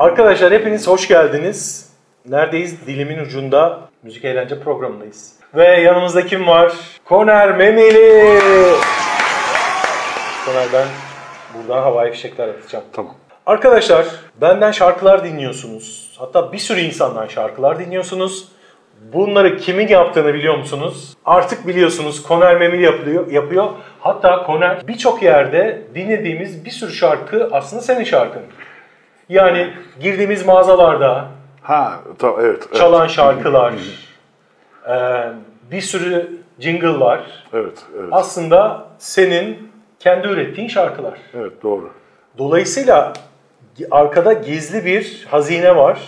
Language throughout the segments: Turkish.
Arkadaşlar hepiniz hoş geldiniz. Neredeyiz? Dilimin ucunda müzik eğlence programındayız. Ve yanımızda kim var? Koner Memeli. Koner ben buradan havai fişekler atacağım. Tamam. Arkadaşlar benden şarkılar dinliyorsunuz. Hatta bir sürü insandan şarkılar dinliyorsunuz. Bunları kimin yaptığını biliyor musunuz? Artık biliyorsunuz Koner Memeli yapıyor, yapıyor. Hatta Koner birçok yerde dinlediğimiz bir sürü şarkı aslında senin şarkın. Yani girdiğimiz mağazalarda Ha, ta, evet. evet. çalan şarkılar, e, bir sürü jingle'lar Evet, evet. aslında senin kendi ürettiğin şarkılar. Evet, doğru. Dolayısıyla arkada gizli bir hazine var.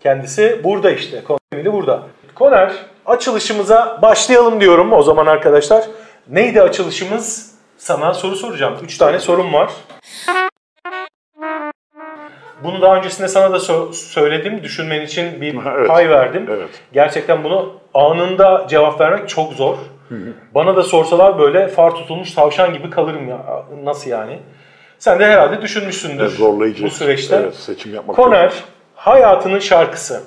Kendisi burada işte. Koner burada. Koner açılışımıza başlayalım diyorum o zaman arkadaşlar. Neydi açılışımız? Sana soru soracağım. Üç tane sorum var. Bunu daha öncesinde sana da so- söyledim. Düşünmen için bir Evet. pay verdim. Evet. Gerçekten bunu anında cevap vermek çok zor. Bana da sorsalar böyle far tutulmuş tavşan gibi kalırım ya. Nasıl yani? Sen de herhalde düşünmüşsündür Evet, zorlayıcı. bu süreçte. Evet, seçim yapmak Koner, hayatının şarkısı.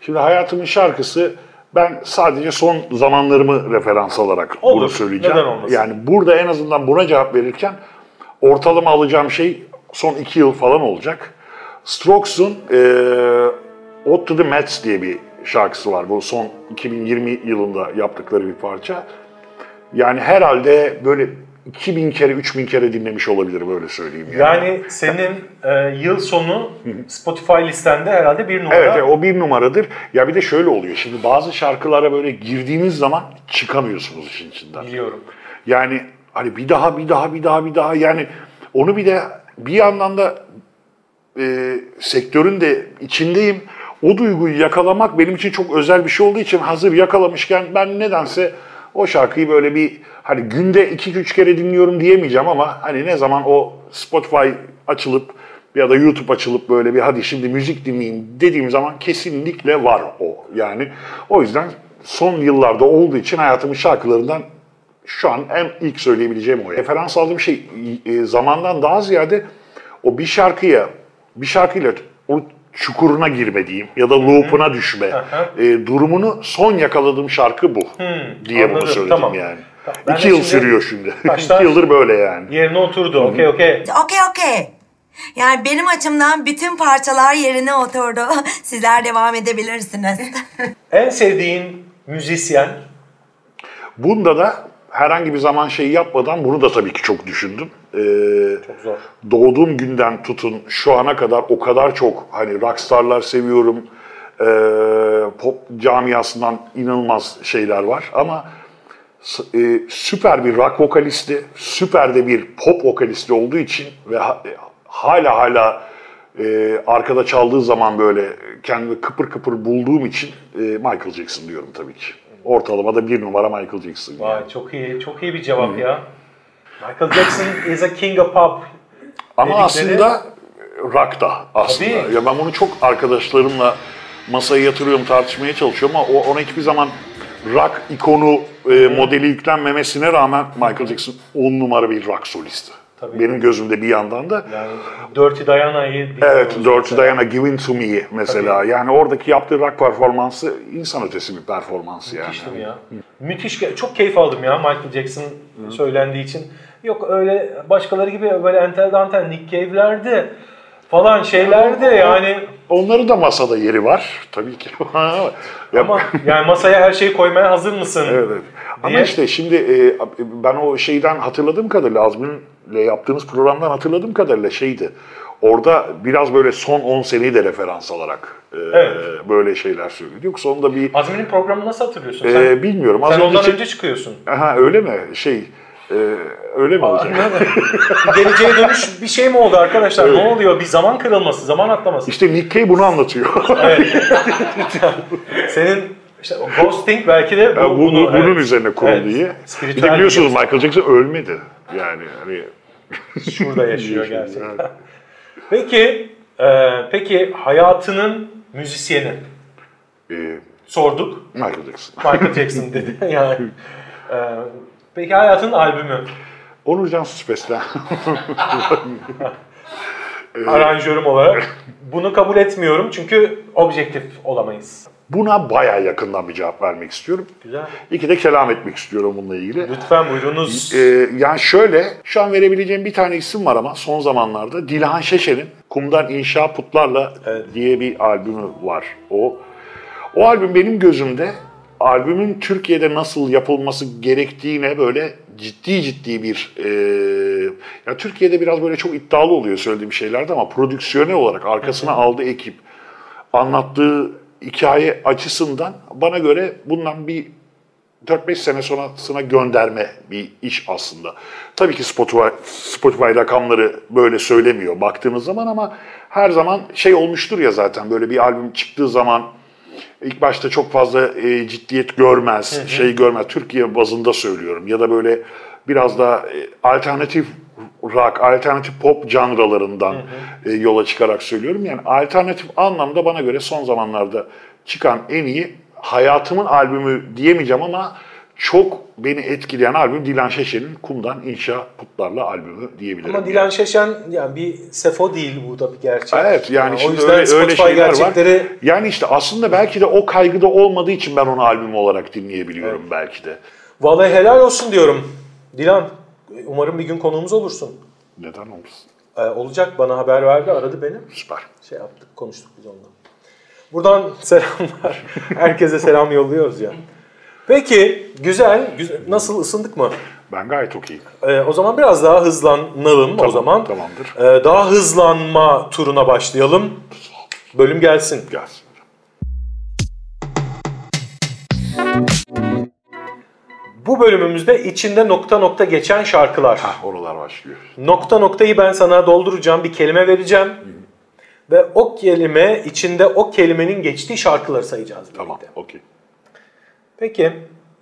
Şimdi hayatımın şarkısı ben sadece son zamanlarımı referans alarak Olur, bunu söyleyeceğim. neden olmasın? Yani burada en azından buna cevap verirken ortalama alacağım şey son iki yıl falan olacak. Strokes'un eee Ode to the Mets diye bir şarkısı var. Bu son 2020 yılında yaptıkları bir parça. Yani herhalde böyle 2000 kere, 3000 kere dinlemiş olabilir böyle söyleyeyim. Yani. Yani senin e, yıl sonu Spotify listende herhalde bir numara. Evet, evet, o bir numaradır. Ya bir de şöyle oluyor. Şimdi bazı şarkılara böyle girdiğiniz zaman çıkamıyorsunuz işin içinden. Biliyorum. Yani hani bir daha, bir daha, bir daha, bir daha. Yani onu bir de bir yandan da e, sektörün de içindeyim. O duyguyu yakalamak benim için çok özel bir şey olduğu için hazır yakalamışken ben nedense o şarkıyı böyle bir hani günde iki üç kere dinliyorum diyemeyeceğim ama hani ne zaman o Spotify açılıp ya da YouTube açılıp böyle bir hadi şimdi müzik dinleyeyim dediğim zaman kesinlikle var o. Yani o yüzden son yıllarda olduğu için hayatımın şarkılarından şu an en ilk söyleyebileceğim o. Referans aldığım şey e, zamandan daha ziyade o bir şarkıya, bir şarkıyla o çukuruna girme diyeyim ya da loop'una düşme e, durumunu son yakaladığım şarkı bu diye bunu anladım, söyledim tamam. yani. Tamam, ben İki yıl şimdi sürüyor şimdi. İki yıldır böyle yani. Yerine oturdu. Okey okey. Okey okey. Yani benim açımdan bütün parçalar yerine oturdu. Sizler devam edebilirsiniz. En sevdiğin müzisyen? Bunda da herhangi bir zaman şeyi yapmadan bunu da tabii ki çok düşündüm. Ee, Çok zor. doğduğum günden tutun şu ana kadar o kadar çok hani rockstarlar seviyorum. Ee, pop camiasından inanılmaz şeyler var ama e, süper bir rock vokalisti, süper de bir pop vokalisti olduğu için ve ha- e, hala hala e, arkada çaldığı zaman böyle kendimi kıpır kıpır bulduğum için e, Michael Jackson diyorum tabii ki. Ortalamada bir numara Michael Jackson. yani. Vay çok iyi. Çok iyi bir cevap ya. Michael Jackson is a king of pop. Ama dedikleri- aslında rock da aslında. Tabii. Ya ben bunu çok arkadaşlarımla masaya yatırıyorum, tartışmaya çalışıyorum ama o, ona hiçbir zaman rock ikonu e, modeli yüklenmemesine rağmen Michael Jackson on numara bir rock solisti. Tabii. Benim gözümde bir yandan da. Yani Dirty Diana'yı Evet, Dirty mesela. Diana Given to Me mesela. Yani oradaki yaptığı rock performansı insan ötesi bir performans yani. Müthiştim ya. Müthiş. ge- Çok keyif aldım ya Michael Jackson söylendiği için. Yok öyle başkaları gibi böyle entel dantel Nick Cave'lerdi falan şeylerdi yani. Onların da masada yeri var tabii ki. Ama yani masaya her şeyi koymaya hazır mısın? Evet. evet. Ama işte şimdi e, ben o şeyden hatırladığım kadarıyla Azmi'yle yaptığımız programdan hatırladığım kadarıyla şeydi. Orada biraz böyle son 10 seneyi de referans alarak e, Evet. böyle şeyler söylüyordu. Yoksa onda bir Azmi'nin programını nasıl hatırlıyorsun? e, sen bilmiyorum. Az sen ondan önce, önce çıkıyorsun. Aha, öyle mi? Şey e, öyle mi olacak? Geleceğe dönüş bir şey mi oldu arkadaşlar? Ne oluyor? Bir zaman kırılması, zaman atlaması. İşte Nick Cave bunu anlatıyor. Senin işte ghosting belki de bu, Ya bu, bunu, bu- bunun evet. üzerine kurulu Evet. diye. Bir de biliyorsunuz Michael Jackson ölmedi. Yani hani Şurada yaşıyor gerçekten. evet. Peki, e, peki hayatının müzisyeni e, sorduk. Michael Jackson. Michael Jackson dedi yani. E, peki hayatının albümü. Onurcan Suspes'ten. aranjörüm olarak. Bunu kabul etmiyorum çünkü objektif olamayız. Buna bayağı yakından bir cevap vermek istiyorum. Güzel. İki de kelam etmek istiyorum bununla ilgili. Lütfen buyurunuz. Ee, yani şöyle, şu an verebileceğim bir tane isim var ama son zamanlarda Dilhan Şeşen'in Kumdan İnşa Putlarla Evet. diye bir albümü var. O o albüm benim gözümde albümün Türkiye'de nasıl yapılması gerektiğine böyle ciddi ciddi bir e, ya Türkiye'de biraz böyle çok iddialı oluyor söylediğim şeylerde ama prodüksiyonel olarak arkasına aldığı ekip anlattığı hikaye açısından bana göre bundan bir 4-5 sene sonrasına gönderme bir iş aslında. Tabii ki Spotify, Spotify rakamları böyle söylemiyor baktığınız zaman ama her zaman şey olmuştur ya zaten böyle bir albüm çıktığı zaman ilk başta çok fazla e, ciddiyet görmez, şey görmez. Türkiye bazında söylüyorum ya da böyle biraz da e, alternatif rock, alternatif pop canralarından e, yola çıkarak söylüyorum. Yani alternatif anlamda bana göre son zamanlarda çıkan en iyi hayatımın albümü diyemeyeceğim ama çok beni etkileyen albüm Dilan Şeşen'in Kumdan İnşa Putlarla albümü diyebilirim. Ama Dilan Şeşen yani bir sefo değil bu da bir gerçek. Evet yani o şimdi yüzden öyle, öyle Spotify şeyler gerçekleri var. Yani işte aslında belki de o kaygıda olmadığı için ben onu albüm olarak dinleyebiliyorum belki de. vallahi helal olsun diyorum. Dilan umarım bir gün konuğumuz olursun. Neden olmasın? Ee, olacak bana haber verdi aradı beni. Süper. Şey yaptık konuştuk biz onunla. Buradan selamlar. Herkese selam yolluyoruz ya. Peki güzel, güzel. Nasıl ısındık mı? Ben gayet okeyim. Ee, o zaman biraz daha hızlanalım o zaman. tamamdır. Ee, daha hızlanma turuna başlayalım. Bölüm gelsin. Gelsin. Bu bölümümüzde içinde nokta nokta geçen şarkılar. Hah, oralar başlıyor. Nokta noktayı ben sana dolduracağım, bir kelime vereceğim. Ve o kelime içinde o kelimenin geçtiği şarkıları sayacağız. Tamam, okey. Peki,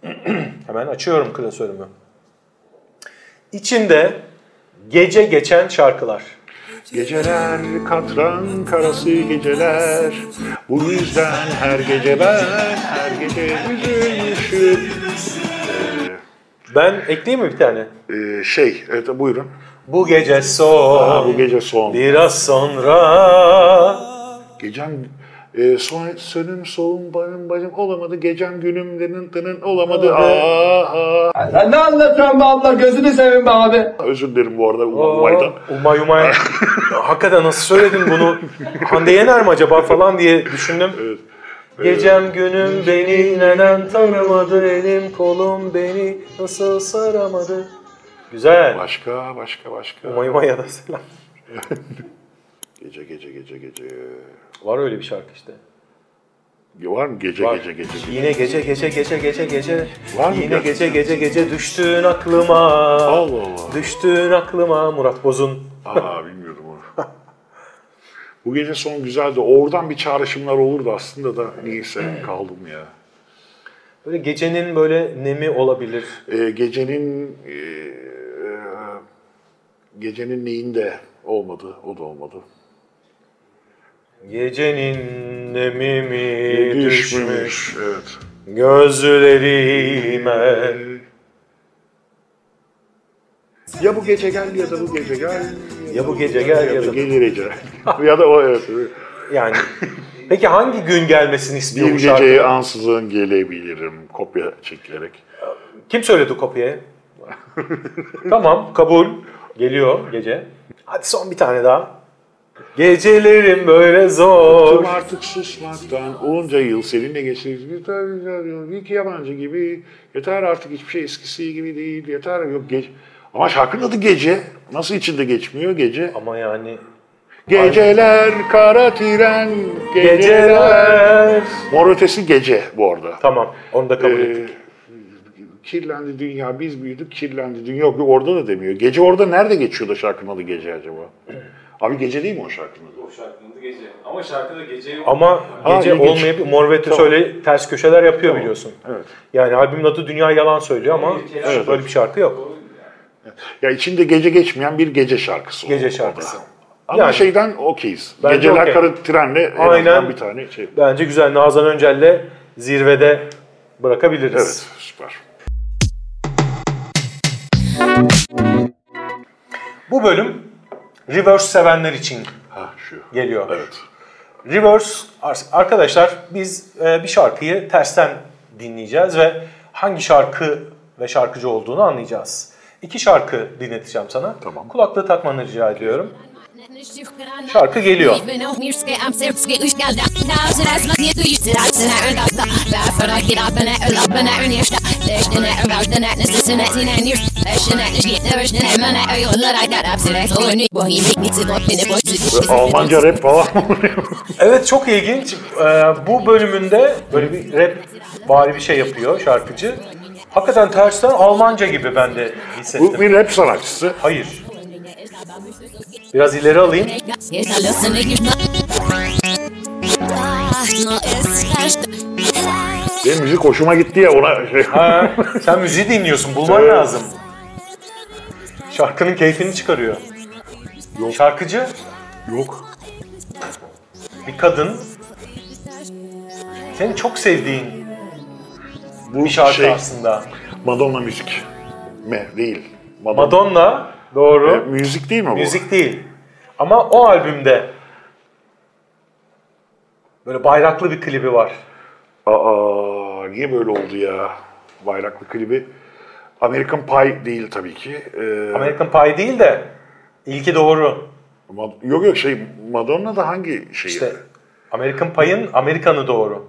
hemen açıyorum klasörümü. İçinde gece geçen şarkılar. Geceler katran karası geceler Bu yüzden her gece ben her gece üzülmüşüm Ben ekleyeyim mi bir tane? Ee, Şey, evet buyurun. Bu gece son, Aa, bu gece son. biraz sonra. Gecem e, son, sönüm solum barım bacım olamadı. Gecem günüm dının dının olamadı. Aa, aa. Sen ne anlatıyorsun be abla gözünü seveyim be abi. Özür dilerim bu arada Umay Umay'dan. Umay Umay. Hakikaten nasıl söyledin bunu? Hande Yener mi acaba falan diye düşündüm. Evet. Gecem günüm beni neden tanımadı, elim kolum beni nasıl saramadı. Güzel. Başka, başka, başka. Umay Umay'a da selam. Gece, gece, gece, gece. Var öyle bir şarkı işte. Var mı gece, Var. gece, gece? Yine gece gece gece gece gece. Var mı Yine gerçekten? gece gece gece düştün aklıma. Allah Allah. Düştün aklıma Murat Boz'un. Aa bilmiyordum onu. Bu gece son güzeldi. Oradan bir çağrışımlar olurdu aslında da niyeyse kaldım ya. Böyle gecenin böyle nemi olabilir. Ee, gecenin e, gecenin neyinde olmadı, o da olmadı. Gecenin nemi mi düşmüş Evet. gözlerime. Ya bu gece gel ya da bu gece gel. Ya bu gece gel ya da- gelir gece. ya da o evet. Yani peki hangi gün gelmesini istiyor Bir geceye ansızın gelebilirim kopya çekilerek. Kim söyledi kopyayı? tamam kabul. Geliyor gece. Hadi son bir tane daha. Gecelerim böyle zor. Bıktım artık susmaktan. Onca yıl seninle geçirdik. Yeter, yeter. İki yabancı gibi. Yeter artık hiçbir şey eskisi gibi değil. Yeter yok gece. Ama şarkının adı Gece. Nasıl içinde geçmiyor Gece? Ama yani Geceler kara tren, geceler. geceler. Mor ötesi Gece bu arada. Tamam onu da kabul Ee, ettik. kirlendi dünya, biz büyüdük, kirlendi dünya. Yok orada da demiyor. Gece orada nerede geçiyor da şarkının adı Gece acaba? Abi Gece değil mi o şarkının adı? O şarkının adı gece. Ama şarkıda gece yok. Ama Ha, gece ilginç. olmayıp Mor ve Ötesi Tamam. öyle ters köşeler yapıyor biliyorsun. Evet. Yani albümün adı Dünya Yalan söylüyor ama Bir kere- böyle bir şarkı yok. Ya içinde gece geçmeyen bir gece şarkısı. Gece şarkısı. Ama Yani- şeyden okeyiz. Geceler okey. karı trenle en Aynen. bir tane şey. Bence güzel. Nazan Öncel'le zirvede bırakabiliriz. Evet süper. Bu bölüm reverse sevenler için Ha şu. geliyor. Evet. Reverse ar- arkadaşlar biz e, bir şarkıyı tersten dinleyeceğiz ve hangi şarkı ve şarkıcı olduğunu anlayacağız. İki şarkı dinleteceğim sana. Tamam. Kulaklığı takmanı rica ediyorum. Şarkı geliyor. Almanca rap falan? Evet çok ilginç. Ee, bu bölümünde böyle bir rap vari bir şey yapıyor şarkıcı. Hakikaten tersten Almanca gibi ben de Bu hissettim. bir rap sanatçısı. Hayır. Biraz ileri alayım. Benim müzik hoşuma gitti ya ona şey. Ha, sen müziği dinliyorsun. Bulman Evet. lazım. Şarkının keyfini çıkarıyor. Şarkıcı Yok. bir kadın. Senin çok sevdiğin Bu bir şarkı şey aslında. Madonna müzik mi? Değil. Madonna. Madonna doğru. E, müzik değil mi bu? Müzik değil. Ama o albümde böyle bayraklı bir klibi var. Aa niye böyle oldu ya? Bayraklı klibi. American Pie değil tabii ki. Ee, American Pie değil de ilki doğru. Mad- yok yok şey Madonna da hangi şey? İşte American Pie'ın Amerikan'ı doğru.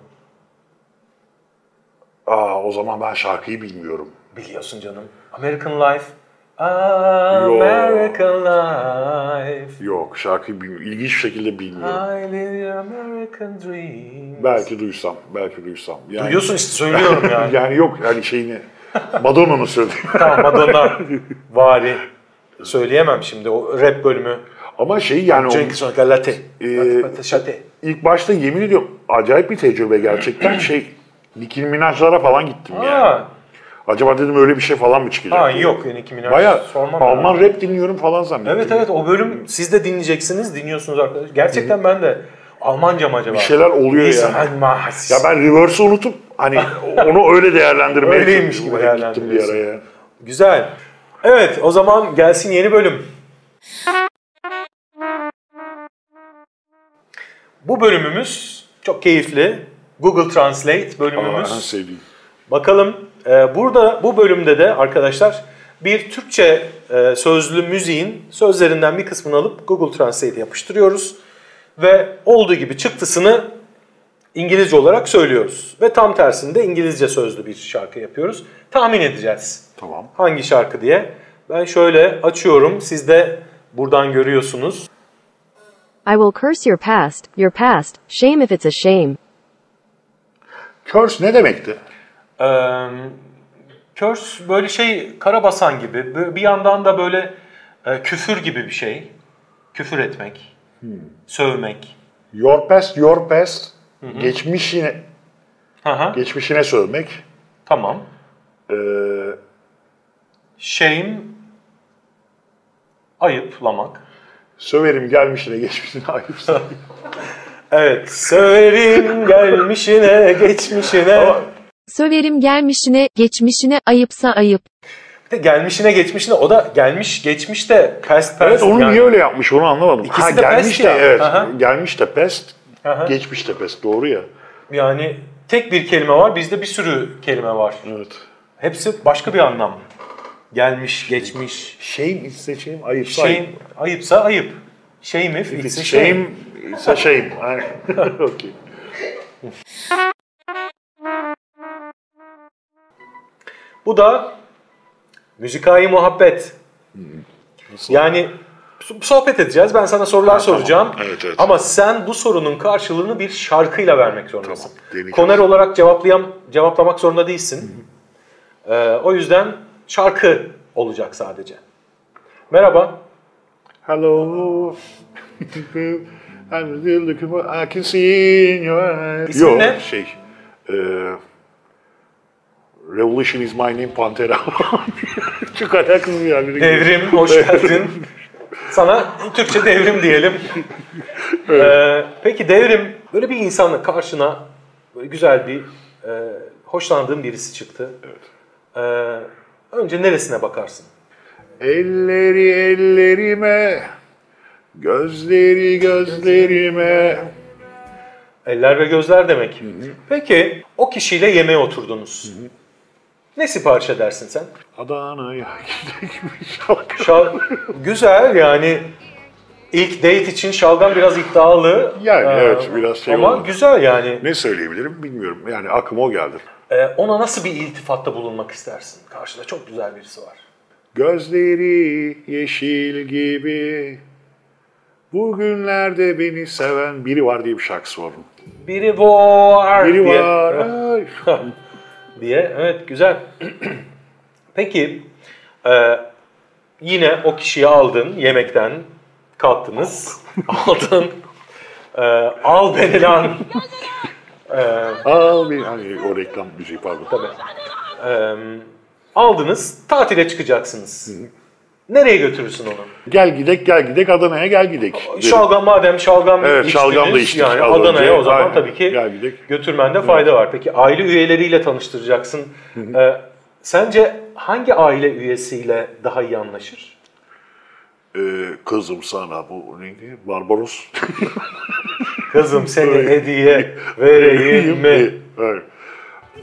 Aa o zaman ben şarkıyı bilmiyorum. Biliyorsun canım. American Life. American Life. Yok şarkıyı bilmiyorum. İlginç bir şekilde bilmiyorum. I live your American dream. Belki duysam, belki duysam. Yani, Duyuyorsun işte söylüyorum yani. Yani yok yani şeyini Madonna'nın söylediği. tamam Madonna vari. Söyleyemem şimdi o rap bölümü. Ama şey yani o, Jenkins Galate. Ee, Şate. ilk başta yemin ediyorum acayip bir tecrübe gerçekten şey Nicki Minaj'lara falan gittim yani. Ha, Acaba dedim öyle bir şey falan mı çıkacak? ha diye. yok Nicki Minaj. Baya Alman ya. rap dinliyorum falan zannettim. Evet evet o bölüm siz de dinleyeceksiniz, dinliyorsunuz arkadaşlar. Gerçekten ben de Almanca mı acaba? Bir şeyler oluyor yani. Ya ben reverse'ı unutup hani onu öyle değerlendirmeye Öyleymiş gibi gittim bir ara değerlendiriyorsun. ya. Güzel. Evet o zaman gelsin yeni bölüm. Bu bölümümüz çok keyifli. Google Translate Aa, en bölümümüz. sevdiğim. Bakalım e, burada bu bölümde de arkadaşlar bir Türkçe e, sözlü müziğin sözlerinden bir kısmını alıp Google Translate yapıştırıyoruz. Ve olduğu gibi çıktısını İngilizce olarak söylüyoruz. Ve tam tersinde İngilizce sözlü bir şarkı yapıyoruz. Tahmin edeceğiz. Tamam. Hangi şarkı diye. Ben şöyle açıyorum. Siz de buradan görüyorsunuz. I will curse your past, your past, shame if it's a shame. Curse ne demekti? Ee, curse böyle şey karabasan gibi. Bir yandan da böyle e, küfür gibi bir şey. Küfür etmek. Sövmek. Your past, your past. Geçmişine, Hı hı, geçmişine sövmek. Tamam. Ee, Shame ayıplamak. söverim gelmişine, geçmişine ayıpsa. Evet. Söverim gelmişine, geçmişine. Söverim gelmişine, geçmişine, ayıpsa ayıp. Bir de gelmişine, geçmişine. O da gelmiş, geçmiş de past past. evet onu yani. niye öyle yapmış onu anlamadım. İkisi ha de gelmiş past de ya. evet. Aha. Gelmiş de pest, Aha. geçmiş de pest doğru ya. Yani tek bir kelime var, bizde bir sürü kelime var. Evet. Hepsi başka bir anlam. Gelmiş, geçmiş. Shame ise shame, ayıpsa Shame, ayıp. ayıpsa ayıp. Shame if If it's it's shame. shame, ise shame. Okey. Bu da müzikayı muhabbet. Yani so- sohbet edeceğiz. Ben sana sorular soracağım. Evet, evet. Ama sen bu sorunun karşılığını bir şarkıyla vermek zorundasın. Tamam. Koner olarak cevaplayam cevaplamak zorunda değilsin. Ee, o yüzden şarkı olacak sadece. Merhaba. Hello. I'm still looking for, I can see in your eyes. İsmin Yo, ne? şey. e, Revolution is my name Pantera. Çok alakasız gidiyor. Devrim, hoş geldin. Sana Türkçe devrim diyelim. Ee, peki devrim, böyle bir insanla karşına böyle güzel bir, e, hoşlandığın birisi çıktı. Ee, önce neresine bakarsın? Elleri ellerime Gözleri gözlerime. Eller ve gözler demek. Peki o kişiyle yemeğe oturdunuz. Ne sipariş edersin sen? Adana'ya gidecekmiş şarkı. Şal güzel yani ilk date için şalgam biraz iddialı. Yani Ee, evet, biraz şey Ama oldu. güzel yani. Ne söyleyebilirim bilmiyorum. Yani aklıma o geldi. Ee, ona nasıl bir iltifatta bulunmak istersin? Karşıda çok güzel birisi var. Gözleri yeşil gibi. Bugünlerde beni seven biri var diye bir şarkısı var. Biri var Biri diye. var. diye. Evet güzel. Peki e, yine o kişiyi aldın yemekten kalktınız. aldın. E, al beni lan. E, Al bir hani o reklam müziği pardon. tabii. E, aldınız tatile çıkacaksınız. Nereye götürürsün onu? Gel gidek gel gidek Adana'ya gel gidek. dedim. Şalgam madem şalgam Evet, içtiniz, şalgam da içtik yani Adana'ya önce. o zaman Aynen. tabii ki Gel gidelim. götürmende fayda var. Peki aile üyeleriyle tanıştıracaksın. Ee, sence hangi aile üyesiyle daha iyi anlaşır? Ee, kızım sana bu neydi? Barbaros. Kızım seni hediye vereyim mi? Evet.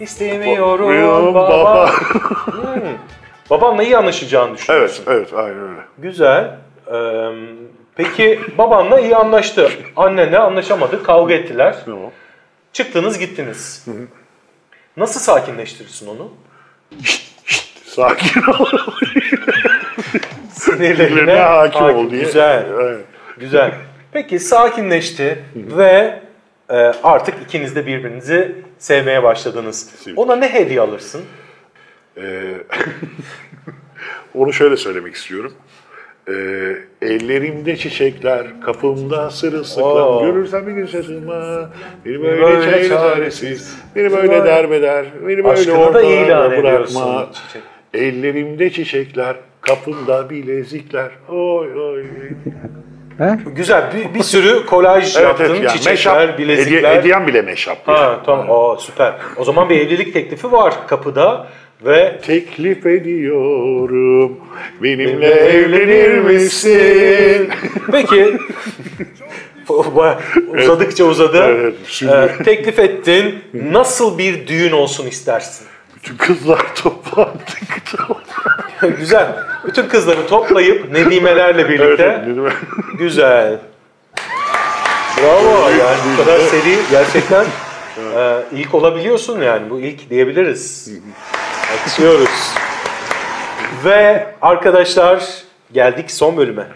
İstemiyorum baba. baba. Babanla iyi anlaşacağını düşünüyorsun. evet, evet, aynen öyle. Güzel. Ee, peki babanla iyi anlaştı. Annenle anlaşamadı. Kavga ettiler. Tamam. Çıktınız gittiniz. Nasıl sakinleştirirsin onu? Sakin ol. Sinirlerine Sinirlerine hakim ol diye. Güzel. Evet. Güzel. Peki sakinleşti ve e, artık ikiniz de birbirinizi sevmeye başladınız. Ona ne hediye alırsın? Ee, onu şöyle söylemek istiyorum. Ee, ellerimde çiçekler, kapımda sırılsıklam. Oo. Görürsem bir gün sırtıma, beni böyle, böyle çare çaresiz, çaresiz, beni böyle derbeder, beni böyle ortalarda ilan bırakma. ediyorsun. Çiçek. Ellerimde çiçekler, kapımda bilezikler. Oy oy. Güzel. Bir, bir sürü kolaj yaptın. yani Çiçekler, meşap, bilezikler. hediye, hediyem bile meşap. Ha tamam. Aa, süper. O zaman bir evlilik teklifi var kapıda ve Teklif ediyorum, benimle evlenir misin? peki uzadıkça uzadı. Evet, şimdi- Ee, teklif ettin. Nasıl bir düğün olsun istersin? Bütün kızlar toplandık. Güzel. Bütün kızları toplayıp Nedimelerle birlikte. Evet. Güzel. Bravo. Yani bu kadar seri gerçekten e, ilk olabiliyorsun yani. Bu ilk diyebiliriz. Alkışlıyoruz. Ve arkadaşlar geldik son bölüme.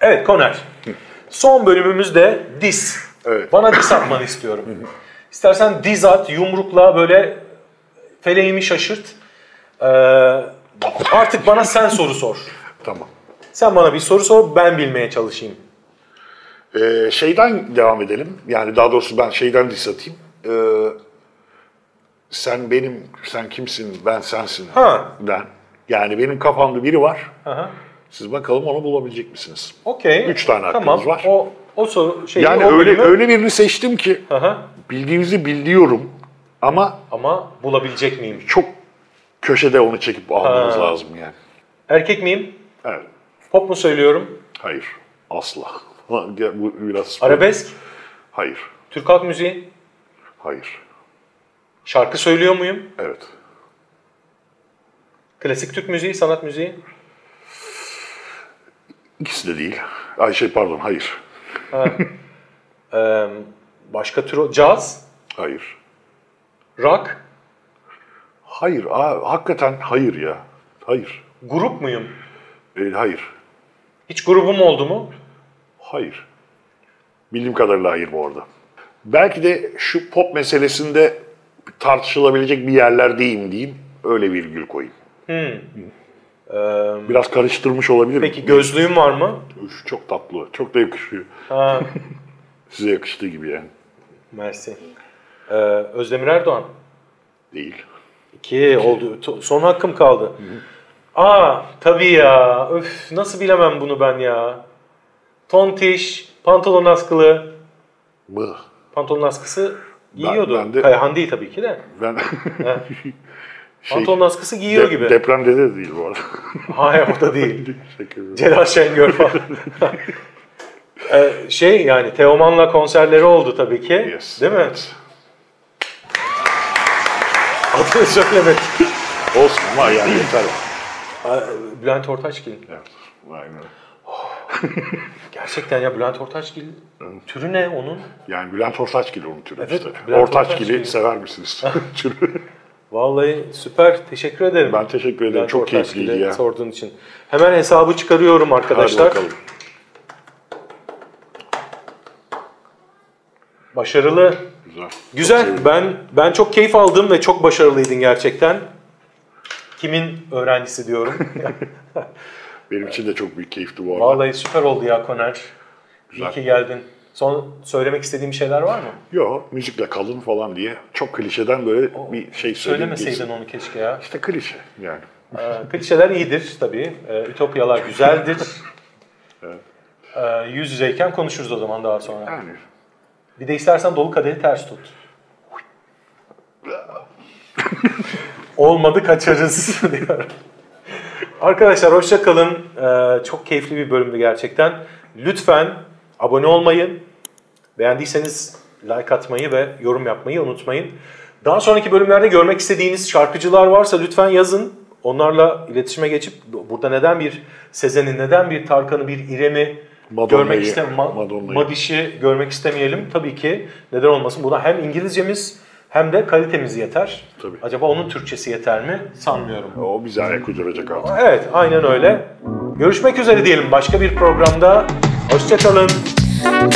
Evet Koner. Son bölümümüzde diz. Evet. Bana diz atmanı istiyorum. İstersen diz at, yumrukla böyle feleğimi şaşırt. Ee, artık bana sen soru sor. tamam. Sen bana bir soru sor, ben bilmeye çalışayım. Ee, şeyden devam edelim. Yani daha doğrusu ben şeyden diss atayım. Ee, sen benim, sen kimsin, ben sensin. Ha. Den. Yani benim kafamda biri var. Aha. Siz bakalım onu bulabilecek misiniz? Okey. Üç tane hakkınız tamam. var. O, o soru şeyi, Yani o öyle bölümü- öyle birini seçtim ki Aha. bildiğinizi biliyorum ama Ama bulabilecek miyim? çok köşede onu çekip almanız Ha. lazım yani. Erkek miyim? Evet. Pop mu söylüyorum? Hayır. Asla. Bu biraz Arabesk? Hayır. Türk halk müziği? Hayır. Şarkı söylüyor muyum? Evet. Klasik Türk müziği, sanat müziği? İkisi de değil. Ay şey pardon hayır. Ee, başka tür Caz? Hayır. Rock? Hayır. Aa, hakikaten hayır ya. Hayır. Grup muyum? E, hayır. Hiç grubum oldu mu? Hayır. Bildiğim kadarıyla hayır bu arada. Belki de şu pop meselesinde tartışılabilecek bir yerlerdeyim diyeyim. Öyle virgül koyayım. Biraz karıştırmış olabilirim. Peki gözlüğüm var mı? Üf, çok tatlı. Çok da yakışıyor. Ha, Size yakıştığı gibi yani. mersi. Ee, Özdemir Erdoğan. Değil. İki oldu. To- Son hakkım kaldı. Aa tabii ya. Öf nasıl bilemem bunu ben ya. Tontiş, pantolon askılı. Mıh. Pantolon askısı giyiyordu. ben de- Kayahan değil tabii ki de. Ben Şey, Pantolon askısı giyiyor de- gibi. Depremde de değil bu arada. Hayır o da değil. Celal Şengör falan. Ee, şey yani Teoman'la konserleri oldu tabii ki. Yes. Değil mi? Evet. Adını söylemedik. Olsun ama yani yeter. Bülent Ortaçgil. Evet. Aynen. Gerçekten ya Bülent Ortaçgil türü ne onun? Yani Bülent Ortaçgil onun türü Evet, işte. Bülent Ortaçgil'i Ortaçgil. sever misiniz? türü. Vallahi süper. Teşekkür ederim. Ben teşekkür ederim. Bülent Çok keyifliydi ya. sorduğun için. Hemen hesabı çıkarıyorum Hadi arkadaşlar. bakalım. Başarılı. Güzel. Çok Güzel. sevindim. Ben ben çok keyif aldım ve çok başarılıydın gerçekten. Kimin öğrencisi diyorum. Benim için de çok büyük keyifti bu arada. Vallahi süper oldu ya Koner. Güzel. İyi ki geldin. Son söylemek istediğim şeyler var mı? Yok müzikle kalın falan diye çok klişeden böyle bir şey söyleyeyim. Söylemeseydin onu keşke ya. İşte klişe yani. Ee, klişeler iyidir tabii. Ee, ütopyalar güzeldir. Ee, yüz yüzeyken konuşuruz o zaman daha sonra. Yani Bir de istersen dolu kadehi ters tut. Olmadı kaçarız diyorum. Arkadaşlar hoşça kalın. Ee, çok keyifli bir bölümdü gerçekten. Lütfen abone olmayı, beğendiyseniz like atmayı ve yorum yapmayı unutmayın. Daha sonraki bölümlerde görmek istediğiniz şarkıcılar varsa lütfen yazın. Onlarla iletişime geçip burada neden bir Sezen'i, neden bir Tarkan'ı, bir İrem'i görmek istem Madonna'yı. Madiş'i görmek istemeyelim. Tabii ki neden olmasın. Buna hem İngilizcemiz hem de kalitemiz yeter. Tabii. Acaba onun Türkçesi yeter mi? Sanmıyorum. o bize ayak uyduracak artık. Evet, aynen öyle. Görüşmek üzere diyelim başka bir programda. Hoşçakalın. Akıyor.